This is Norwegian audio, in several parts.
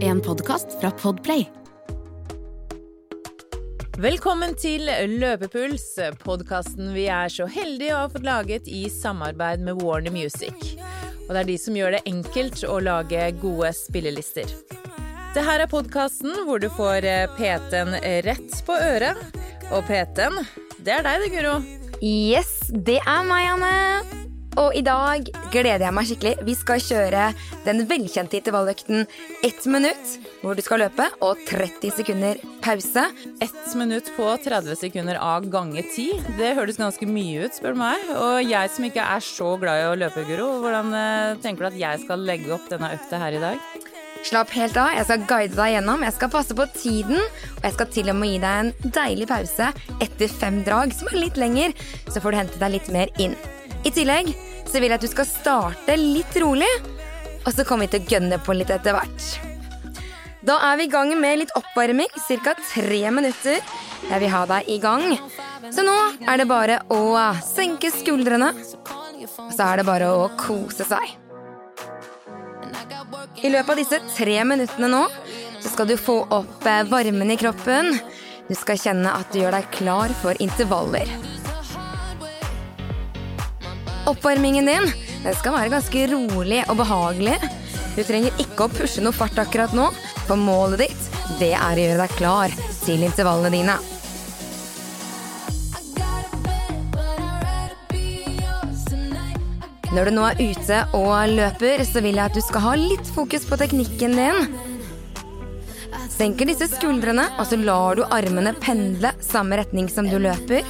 En podkast fra Podplay. Velkommen til Løpepuls, podkasten vi er så heldige å ha fått laget i samarbeid med Warner Music. Og det er de som gjør det enkelt å lage gode spillelister. Det her er podkasten hvor du får eh, PT-en rett på øret. Og PT-en, det er deg det, Guro. Yes, det er meg, Anne. Og i dag gleder jeg meg skikkelig. Vi skal kjøre den velkjente intervalløkten ett minutt, hvor du skal løpe, og 30 sekunder pause. Ett minutt på 30 sekunder av gange 10. Det høres ganske mye ut, spør du meg. Og jeg som ikke er så glad i å løpe, Guro, hvordan eh, tenker du at jeg skal legge opp denne økta her i dag? Slapp helt av. Jeg skal guide deg gjennom. Jeg skal passe på tiden. Og jeg skal til og med gi deg en deilig pause etter fem drag, som er litt lenger. Så får du hente deg litt mer inn. I tillegg så vil jeg at du skal starte litt rolig, og så kommer vi til å gønne på litt etter hvert. Da er vi i gang med litt oppvarming, ca. tre minutter. Jeg vil ha deg i gang. Så nå er det bare å senke skuldrene, og så er det bare å kose seg. I løpet av disse tre minuttene nå så skal du få opp varmen i kroppen. Du skal kjenne at du gjør deg klar for intervaller. Oppvarmingen din den skal være ganske rolig og behagelig. Du trenger ikke å pushe noe fart akkurat nå, for målet ditt det er å gjøre deg klar til intervallene dine. Når du nå er ute og løper, så vil jeg at du skal ha litt fokus på teknikken din. Senker disse skuldrene, og så lar du armene pendle samme retning som du løper.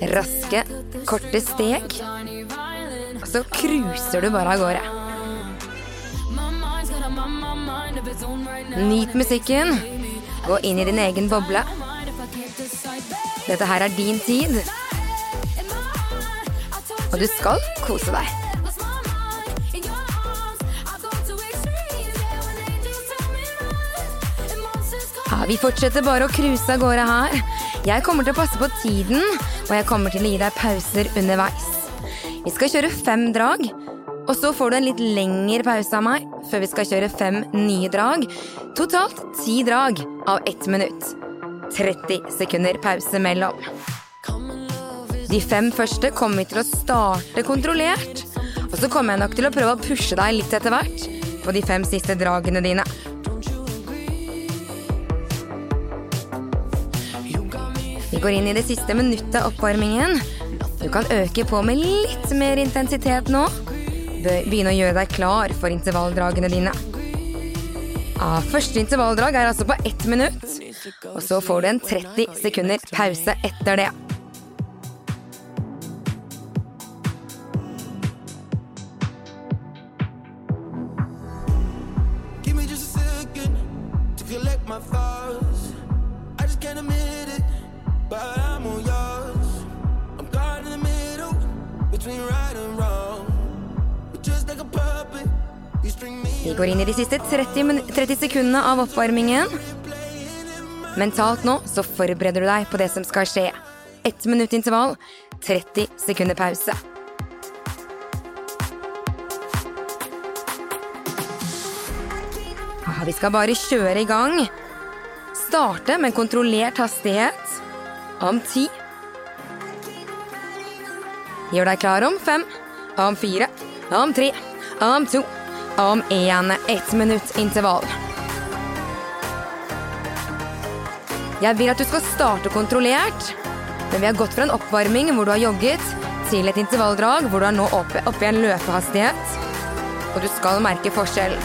Raske, korte steg. Og så cruiser du bare av gårde. Nyt musikken. Gå inn i din egen boble. Dette her er din tid. Og du skal kose deg. Ja, vi fortsetter bare å cruise av gårde her. Jeg kommer til å passe på tiden, og jeg kommer til å gi deg pauser underveis. Vi skal kjøre fem drag, og så får du en litt lengre pause av meg før vi skal kjøre fem nye drag. Totalt ti drag av ett minutt. 30 sekunder pause mellom. De fem første kommer vi til å starte kontrollert. Og så kommer jeg nok til å prøve å pushe deg litt etter hvert på de fem siste dragene dine. Vi går inn i det siste minuttet av oppvarmingen. Du kan øke på med litt mer intensitet nå. Begynne å gjøre deg klar for intervalldragene dine. Ah, første intervalldrag er altså på ett minutt. Og så får du en 30 sekunder pause etter det. Vi går inn i de siste 30, 30 sekundene av oppvarmingen. Mentalt nå så forbereder du deg på det som skal skje. Ett minutt intervall, 30 sekunder pause. Ah, Vi skal bare kjøre i gang. Starte med kontrollert hastighet. Om ti. Gjør deg klar om fem, om fire, om tre, om to, om én. Ett minutt intervall. Jeg vil at du skal starte kontrollert, men vi har gått fra en oppvarming hvor du har jogget, til et intervalldrag hvor du er nå oppe, oppe i en løpehastighet. Og du skal merke forskjellen.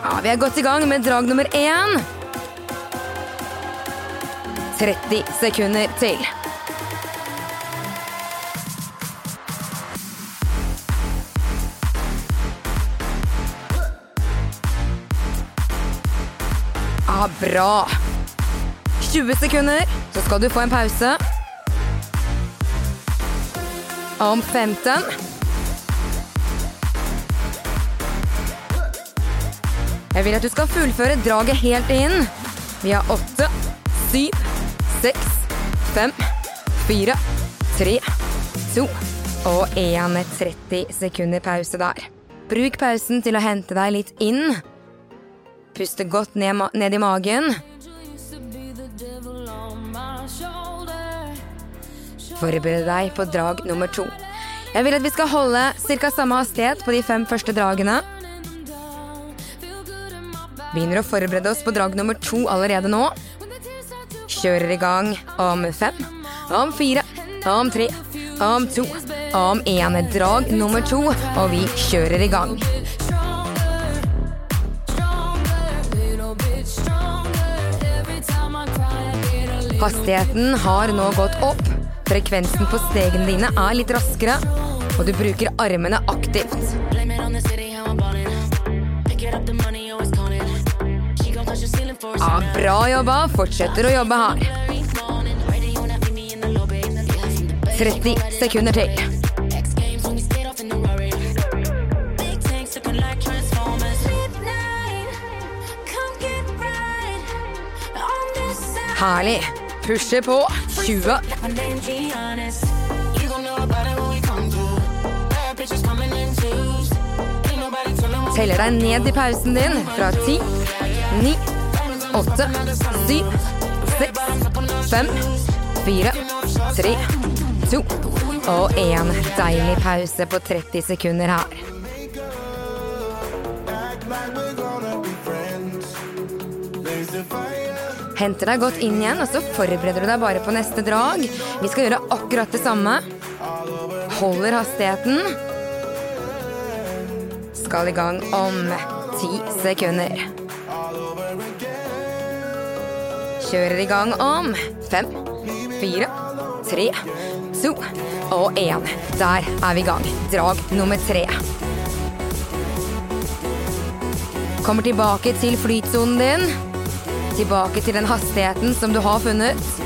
Ja, vi er godt i gang med drag nummer én. 30 sekunder til. Ah, bra! 20 sekunder, så skal du få en pause. Om 15 Jeg vil at du skal fullføre draget helt inn. Vi har åtte, syv 6, 5, 4, 3, 2 og 1. 30 sekunder pause der. Bruk pausen til å hente deg litt inn. Puste godt ned, ned i magen. Forbered deg på drag nummer to. Jeg vil at vi skal holde ca. samme hastighet på de fem første dragene. Begynner å forberede oss på drag nummer to allerede nå. Kjører i gang om fem, om fire, om tre, om to, om én. Drag nummer to, og vi kjører i gang. Hastigheten har nå gått opp. Frekvensen på stegene dine er litt raskere, og du bruker armene aktivt. Like Transformers. Midnight, come get right on this side. Herlig. Pusher på. 20. My name Giannis. You gon' know about it when we come through. Bad bitches coming in twos. Ain't nobody tellin' what Teller deg ned i pausen din fra 10, 9, 8, 7, 6, 5, 4, 3, 2 og én Deilig pause på 30 sekunder her. Fire. Henter deg godt inn igjen, og så forbereder du deg bare på neste drag. Vi skal gjøre akkurat det samme. Holder hastigheten. Skal i gang om ti sekunder. Kjører i gang om fem, fire, tre, to og én. Der er vi i gang. Drag nummer tre. Kommer tilbake til flytsonen din. Tilbake til den hastigheten som du har funnet.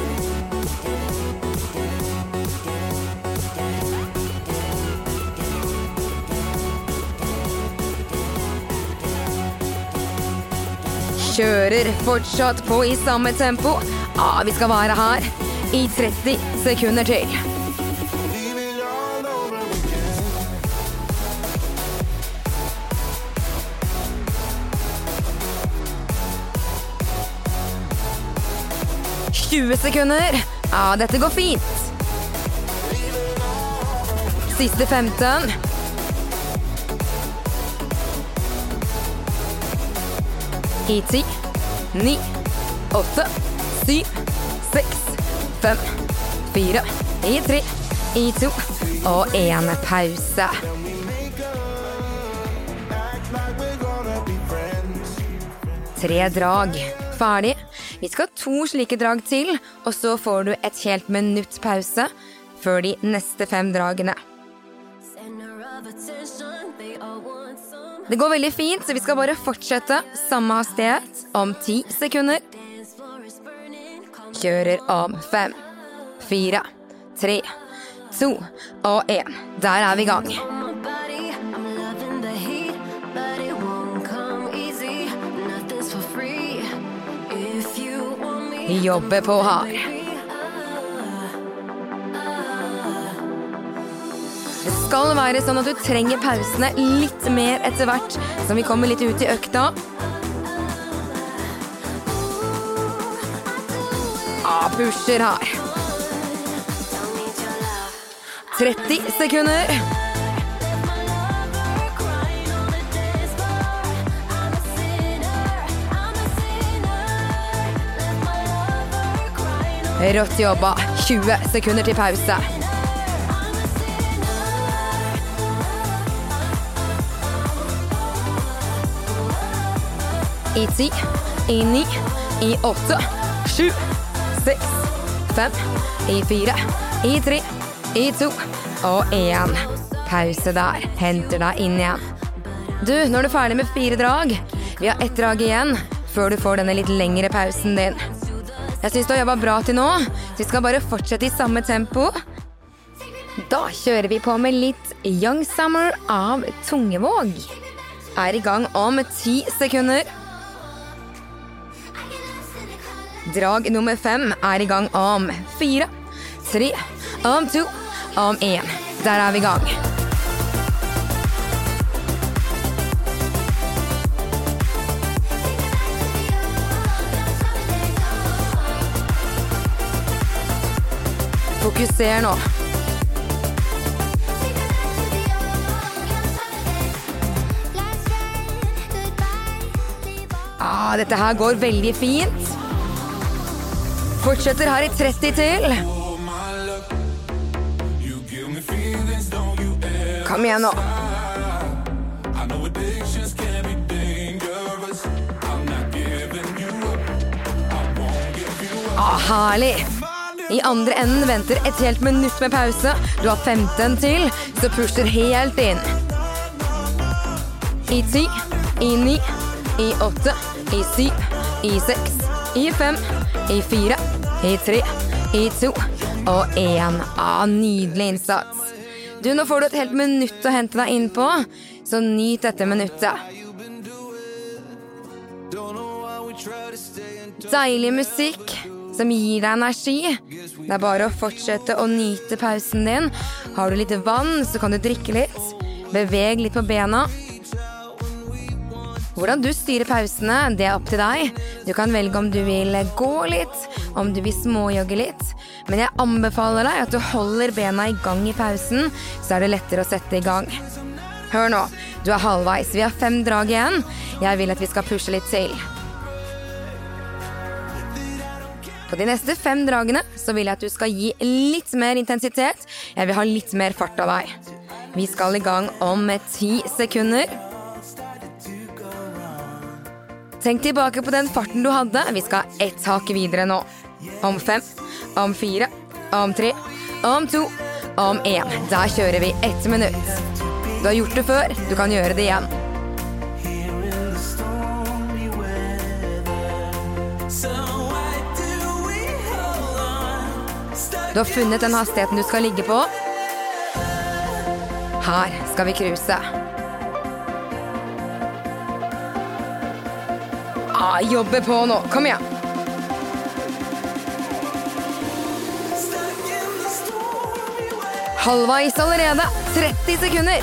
Kjører fortsatt på i samme tempo. Ah, vi skal være her i 30 sekunder til. 20 sekunder. Ja, dette går fint. Siste 15. I 10, 9, 8, 7, 6, 5, 4, i tre, i to og én pause. Tre drag. Ferdig. Vi skal to slike drag til, og så får du et helt minutt pause før de neste fem dragene. Det går veldig fint, så vi skal bare fortsette samme hastighet om ti sekunder. Kjører om fem, fire, tre, to og én. Der er vi i gang. Jobbe på body. Det skal være sånn at du trenger pausene litt mer etter hvert som vi kommer litt ut i økta. Ah, pusher her. don't need your love. 30 sekunder. Rått jobba. 20 sekunder til pause. I ti, i ni, i åtte, sju, seks, fem, i fire, i tre, i to og én. Pause der. Henter deg inn igjen. Du, nå er du ferdig med fire drag. Vi har ett drag igjen før du får denne litt lengre pausen din. Jeg syns du har jobba bra til nå, så vi skal bare fortsette i samme tempo. Da kjører vi på med litt Young Summer av Tungevåg. Er i gang om ti sekunder. Drag nummer fem er i gang om fire, tre, om to, om én. Der er vi i gang. Fokuser nå. Ah, dette her går veldig fint. Fortsetter her i 30 til. Kom igjen nå. Ah, herlig. I andre enden venter et helt minutt med pause. Du har 15 til, så pusher helt inn. I ti, i ni, i åtte, i syv, i seks, i fem, i fire, i tre, i to og én. Ah, nydelig innsats. Du, Nå får du et helt minutt å hente deg inn på, så nyt dette minuttet. Deilig musikk som gir deg energi. Det er bare å fortsette å nyte pausen din. Har du litt vann, så kan du drikke litt. Beveg litt på bena. Hvordan du styrer pausene, det er opp til deg. Du kan velge om du vil gå litt, om du vil småjogge litt. Men jeg anbefaler deg at du holder bena i gang i pausen, så er det lettere å sette i gang. Hør nå, du er halvveis. Vi har fem drag igjen. Jeg vil at vi skal pushe litt til. På de neste fem dragene så vil jeg at du skal gi litt mer intensitet. Jeg vil ha litt mer fart av deg. Vi skal i gang om ti sekunder. Tenk tilbake på den farten du hadde. Vi skal ett hakk videre nå. Om fem, om fire, om tre, om to, om én. Der kjører vi ett minutt. Du har gjort det før, du kan gjøre det igjen. Du har funnet den hastigheten du skal ligge på. Her skal vi cruise. Ah, jobbe på nå. Kom igjen. Halvveis allerede. 30 sekunder.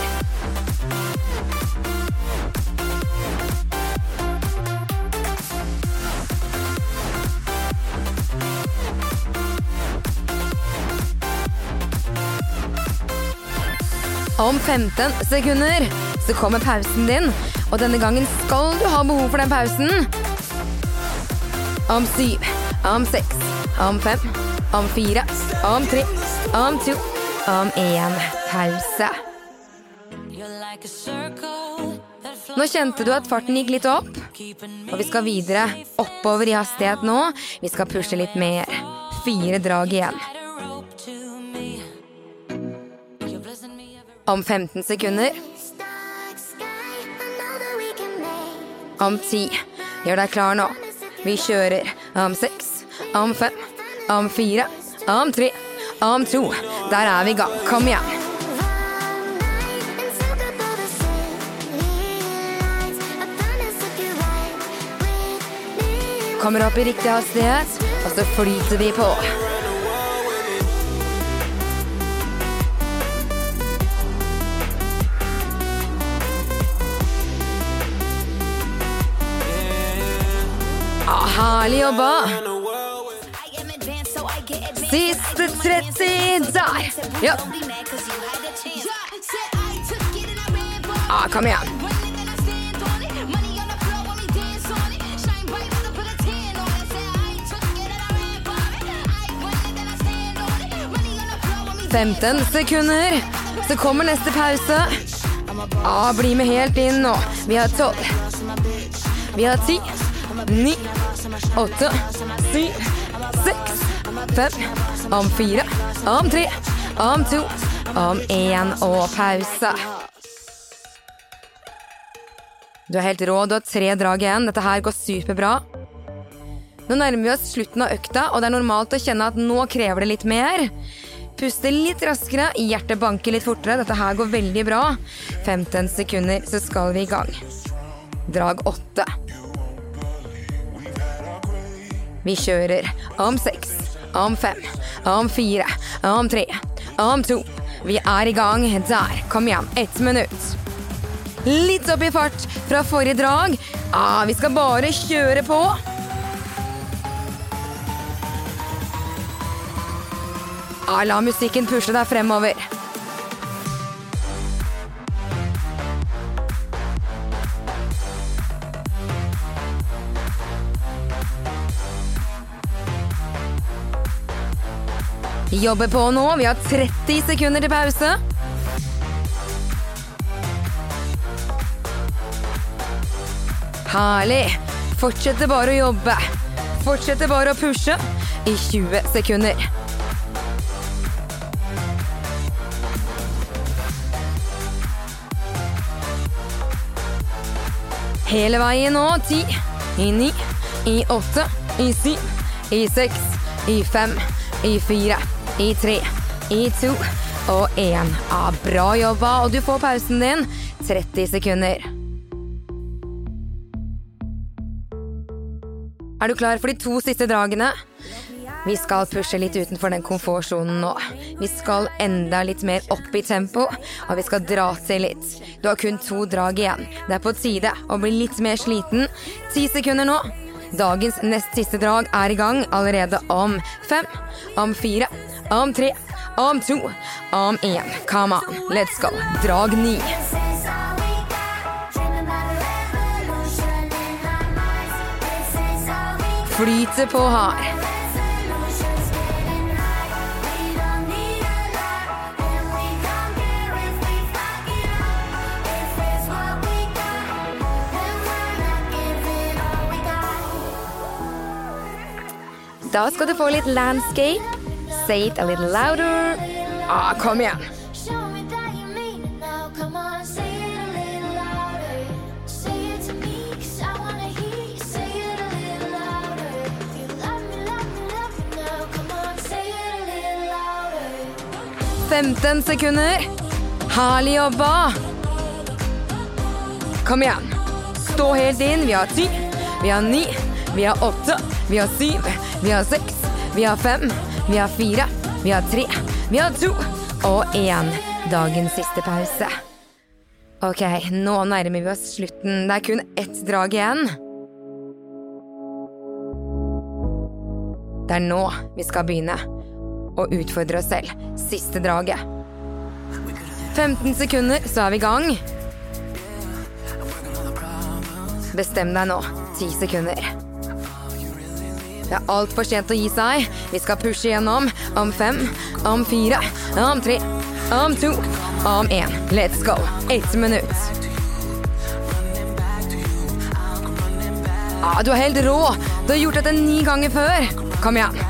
Om 15 sekunder så kommer pausen din, og denne gangen skal du ha behov for den pausen. Om syv, om seks, om fem, om fire, om tre, om to, om én. Pause. Nå kjente du at farten gikk litt opp, og vi skal videre oppover i hastighet nå. Vi skal pushe litt mer. Fire drag igjen. Om 15 sekunder. Om ti. Gjør deg klar nå. Vi kjører om seks, om fem, om fire, om tre, om to. Der er vi i gang. Kom igjen. Kommer opp i riktig hastighet, og så flyter vi på. Herlig jobba! Siste 30 der! Ja. Ah, kom igjen. Femten sekunder, så kommer neste pause. Ah, bli med helt inn nå. Vi har tolv. Vi har ti, ni, åtte, syv, seks, fem, om fire, om tre, om to, om én og pause. Du er helt rå, du har tre drag igjen. Dette her går superbra. Nå nærmer vi oss slutten av økta, og det er normalt å kjenne at nå krever det litt mer. Puste litt raskere, hjertet banker litt fortere. Dette her går veldig bra. 15 sekunder, så skal vi i gang. Drag 8. Vi kjører om seks, om fem, om fire, om tre, om to. Vi er i gang. Der. Kom igjen. Ett minutt. Litt opp i fart fra forrige drag. Ah, vi skal bare kjøre på. Ah, la musikken pushe deg fremover. Jobber på nå. Vi har 30 sekunder til pause. Herlig. Fortsetter bare å jobbe. Fortsetter bare å pushe i 20 sekunder. Hele veien nå. Ti, i ni, i åtte, i syv, i seks, i fem, i fire, i tre, i to og én. Ja, bra jobba, og du får pausen din. 30 sekunder. Er du klar for de to siste dragene? Vi skal pushe litt utenfor den komfortsonen nå. Vi skal enda litt mer opp i tempo, og vi skal dra til litt. Du har kun to drag igjen. Det er på tide å bli litt mer sliten. Ti sekunder nå. Dagens nest siste drag er i gang allerede om fem, om fire, om tre, om to, om én. Come on, let's go. Drag ni. Flyter på her. Da skal du få litt landscape. Say it a little louder. Ah, kom igjen. 15 sekunder. Herlig jobba. Kom igjen. Stå helt inn. Vi har ti, vi har ni, vi har åtte, vi har syv, vi har seks, vi har fem, vi har fire, vi har tre, vi har to og én. Dagens siste pause. Ok, nå nærmer vi oss slutten. Det er kun ett drag igjen. Det er nå vi skal begynne å utfordre oss selv. Siste draget. 15 sekunder, så er vi i gang. Bestem deg nå. 10 sekunder. Det er altfor sent å gi seg. Vi skal pushe gjennom om fem, om fire, om tre, om to, om én. Let's go. Ett minutt. Ah, du er helt rå. Du har gjort dette ni ganger før. Kom igjen.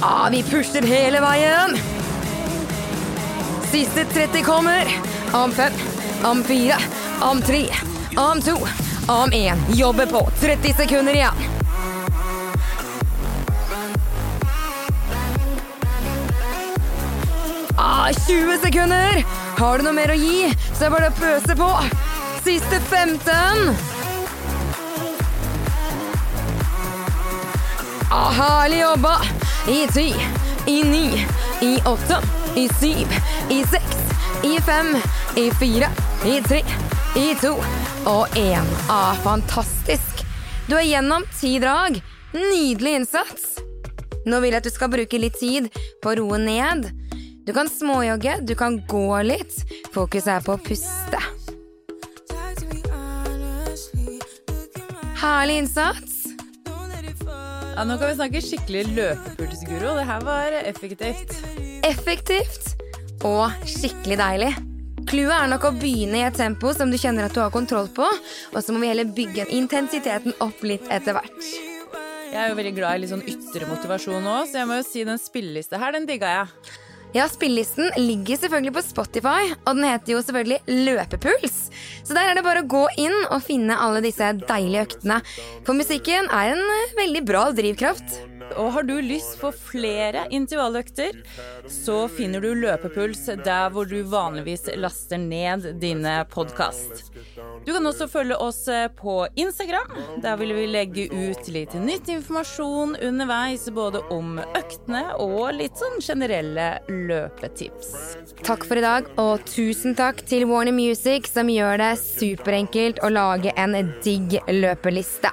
Ah, vi pusher hele veien. Siste 30 kommer. Om fem, om fire, om tre, om to, om én. Jobber på. 30 sekunder igjen. Ah, 20 sekunder! Har du noe mer å gi, så er det bare å pøse på. Siste 15. Ah, herlig jobba! I ti, i ni, i åtte, i syv, i seks, i fem, i fire, i tre, i to og én. Ah, fantastisk! Du er gjennom ti drag. Nydelig innsats! Nå vil jeg at du skal bruke litt tid på å roe ned. Du kan småjogge, du kan gå litt. Fokus er på å puste. Herlig innsats. Ja, nå kan vi snakke skikkelig løpepulsguro. Det her var effektivt. Effektivt og skikkelig deilig. Clouet er nok å begynne i et tempo som du kjenner at du har kontroll på, og så må vi heller bygge intensiteten opp litt etter hvert. Jeg er jo veldig glad i litt sånn ytre motivasjon òg, så jeg må jo si den spillelista her, den digga jeg. Ja, spillelisten ligger selvfølgelig på Spotify, og den heter jo selvfølgelig Løpepuls. Så der er det bare å gå inn og finne alle disse deilige øktene. For musikken er en eh, veldig bra drivkraft. Og har du lyst på flere intervalløkter, så finner du Løpepuls der hvor du vanligvis laster ned dine podkast. Du kan også følge oss eh, på Instagram. Der vil vi legge ut litt nytt informasjon underveis, både om øktene og litt sånn generelle løpetips. Takk for i dag, og tusen takk til Warner Music, som gjør det superenkelt å lage en digg løpeliste.